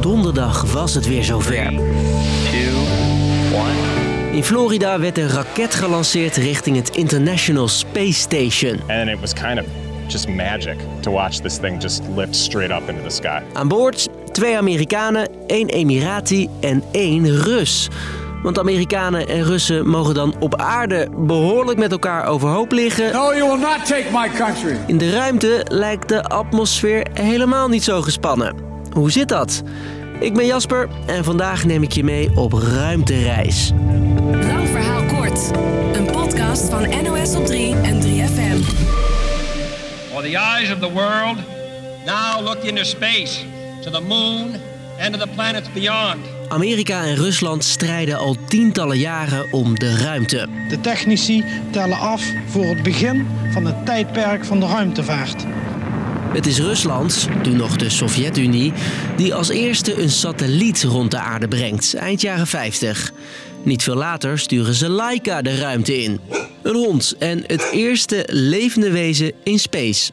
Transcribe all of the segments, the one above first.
Donderdag was het weer zover. In Florida werd een raket gelanceerd richting het International Space Station. And it was kind of just magic to watch this thing just lift straight up into the sky. Aan boord twee Amerikanen, één Emirati en één Rus. Want Amerikanen en Russen mogen dan op aarde behoorlijk met elkaar overhoop liggen. No, you will not take my country. In de ruimte lijkt de atmosfeer helemaal niet zo gespannen. Hoe zit dat? Ik ben Jasper en vandaag neem ik je mee op ruimtereis. Lang verhaal kort. Een podcast van NOS op 3 en 3FM. For the eyes of the world now look into space, to the moon and to the planets beyond. Amerika en Rusland strijden al tientallen jaren om de ruimte. De technici tellen af voor het begin van het tijdperk van de ruimtevaart. Het is Rusland, toen nog de Sovjet-Unie, die als eerste een satelliet rond de aarde brengt, eind jaren 50. Niet veel later sturen ze Laika de ruimte in. Een hond en het eerste levende wezen in space.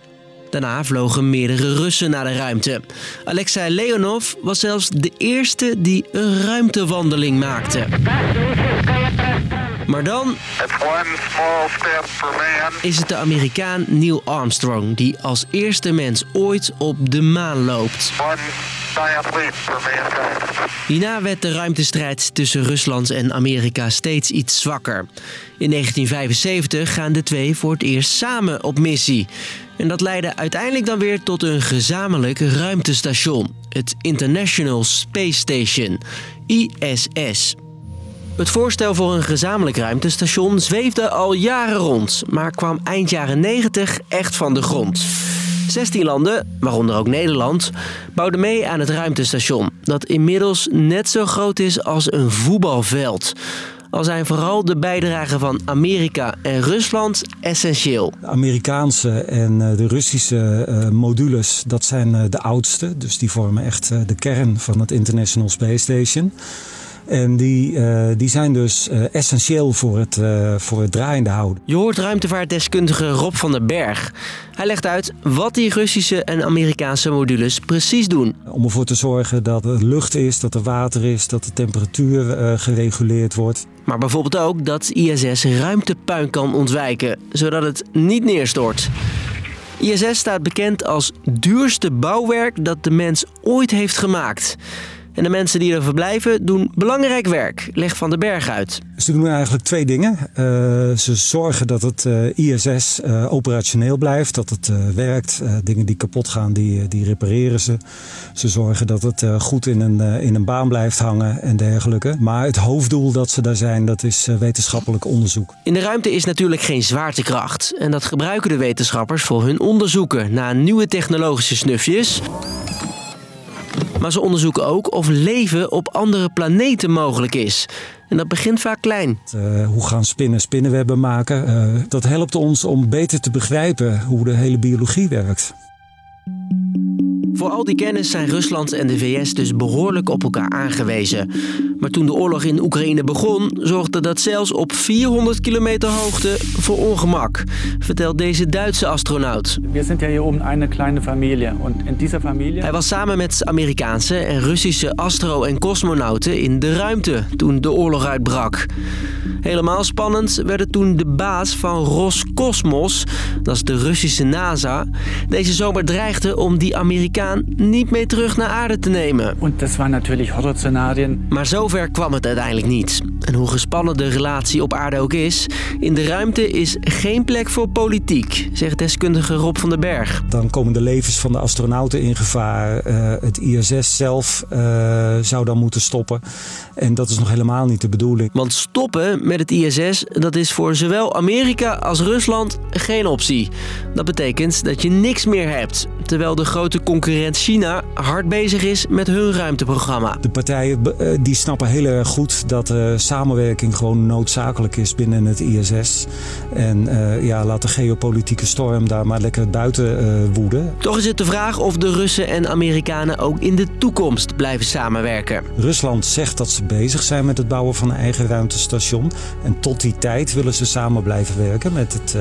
Daarna vlogen meerdere Russen naar de ruimte. Alexei Leonov was zelfs de eerste die een ruimtewandeling maakte. Maar dan is het de Amerikaan Neil Armstrong die als eerste mens ooit op de maan loopt. Hierna werd de ruimtestrijd tussen Rusland en Amerika steeds iets zwakker. In 1975 gaan de twee voor het eerst samen op missie. En dat leidde uiteindelijk dan weer tot een gezamenlijk ruimtestation, het International Space Station, ISS. Het voorstel voor een gezamenlijk ruimtestation zweefde al jaren rond, maar kwam eind jaren 90 echt van de grond. 16 landen, waaronder ook Nederland, bouwden mee aan het ruimtestation, dat inmiddels net zo groot is als een voetbalveld. Al zijn vooral de bijdragen van Amerika en Rusland essentieel. De Amerikaanse en eh, de Russische eh, modules, dat zijn eh, de oudste. Dus die vormen echt de kern van het International Space Station. En die, eh, die zijn dus eh, essentieel voor het, eh, voor het draaiende houden. Je hoort ruimtevaartdeskundige Rob van den Berg. Hij legt uit wat die Russische en Amerikaanse modules precies doen. Om ervoor te zorgen dat er lucht is, dat er water is, dat de temperatuur gereguleerd wordt. Maar bijvoorbeeld ook dat ISS ruimtepuin kan ontwijken, zodat het niet neerstort. ISS staat bekend als duurste bouwwerk dat de mens ooit heeft gemaakt. En de mensen die er verblijven doen belangrijk werk, legt Van den Berg uit. Ze doen eigenlijk twee dingen. Eh, ze zorgen dat het eh, ISS eh, operationeel blijft, dat het werkt. Dingen die kapot gaan, die, die repareren ze. Ze zorgen dat het goed in een, in een baan blijft hangen en dergelijke. Maar het hoofddoel dat ze daar zijn, dat is wetenschappelijk onderzoek. In de ruimte is natuurlijk geen zwaartekracht. En dat gebruiken de wetenschappers voor hun onderzoeken naar nieuwe technologische snufjes. Maar ze onderzoeken ook of leven op andere planeten mogelijk is. En dat begint vaak klein. Eh, hoe gaan spinnen spinnenwebben maken? Eh, dat helpt ons om beter te begrijpen hoe de hele biologie werkt. Voor al die kennis zijn Rusland en de VS dus behoorlijk op elkaar aangewezen. Maar toen de oorlog in Oekraïne begon, zorgde dat zelfs op 400 kilometer hoogte voor ongemak, vertelt deze Duitse astronaut. Sind ja hier oben eine kleine Familie und in dieser Familie Hij was samen met Amerikaanse en Russische astro- en cosmonauten in de ruimte toen de oorlog uitbrak. Helemaal spannend werd het toen de baas van Roscosmos, dat is de Russische NASA, deze zomer dreigde om die Niet mee terug naar aarde te nemen. und das waren natürlich Horrorszenarien. Maar zover kwam het uiteindelijk niet. En hoe gespannen de relatie op aarde ook is, in de ruimte is geen plek voor politiek, zegt deskundige Rob van den Berg. Dan komen de levens van de astronauten in gevaar. Eh, het ISS zelf eh, zou dan moeten stoppen. En dat is nog helemaal niet de bedoeling. Want stoppen met het ISS, dat is voor zowel Amerika als Rusland geen optie. Dat betekent dat je niks meer hebt, terwijl de grote concurrent China hard bezig is met hun ruimteprogramma. De partijen eh, die snappen heel erg goed dat eh, samenwerking gewoon noodzakelijk is binnen het ISS. En eh, ja, laat de geopolitieke storm daar maar lekker buiten woeden. Toch is het de vraag of de Russen en Amerikanen ook in de toekomst blijven samenwerken. Rusland zegt dat ze bezig zijn met het bouwen van een eigen ruimtestation. En tot die tijd willen ze samen blijven werken met, het,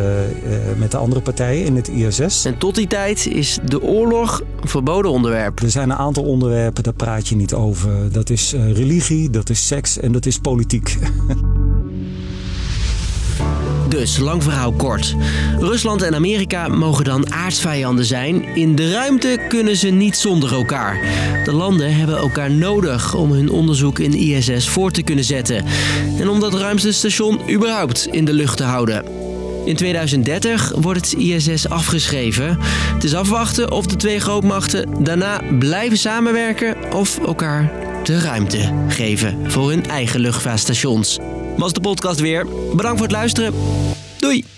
met de andere partijen in het ISS. En tot die tijd is de oorlog verboden onderwerp. Er zijn een aantal onderwerpen, daar praat je niet over. Dat is uh, religie, dat is seks en dat is politiek. Dus, lang verhaal kort. Rusland en Amerika mogen dan aardsvijanden zijn. In de ruimte kunnen ze niet zonder elkaar. De landen hebben elkaar nodig om hun onderzoek in ISS voor te kunnen zetten. En om dat ruimste station überhaupt in de lucht te houden. In 2030 wordt het ISS afgeschreven. Het is afwachten of de twee grootmachten daarna blijven samenwerken of elkaar de ruimte geven voor hun eigen luchtvaartstations. Was de podcast weer. Bedankt voor het luisteren. Doei!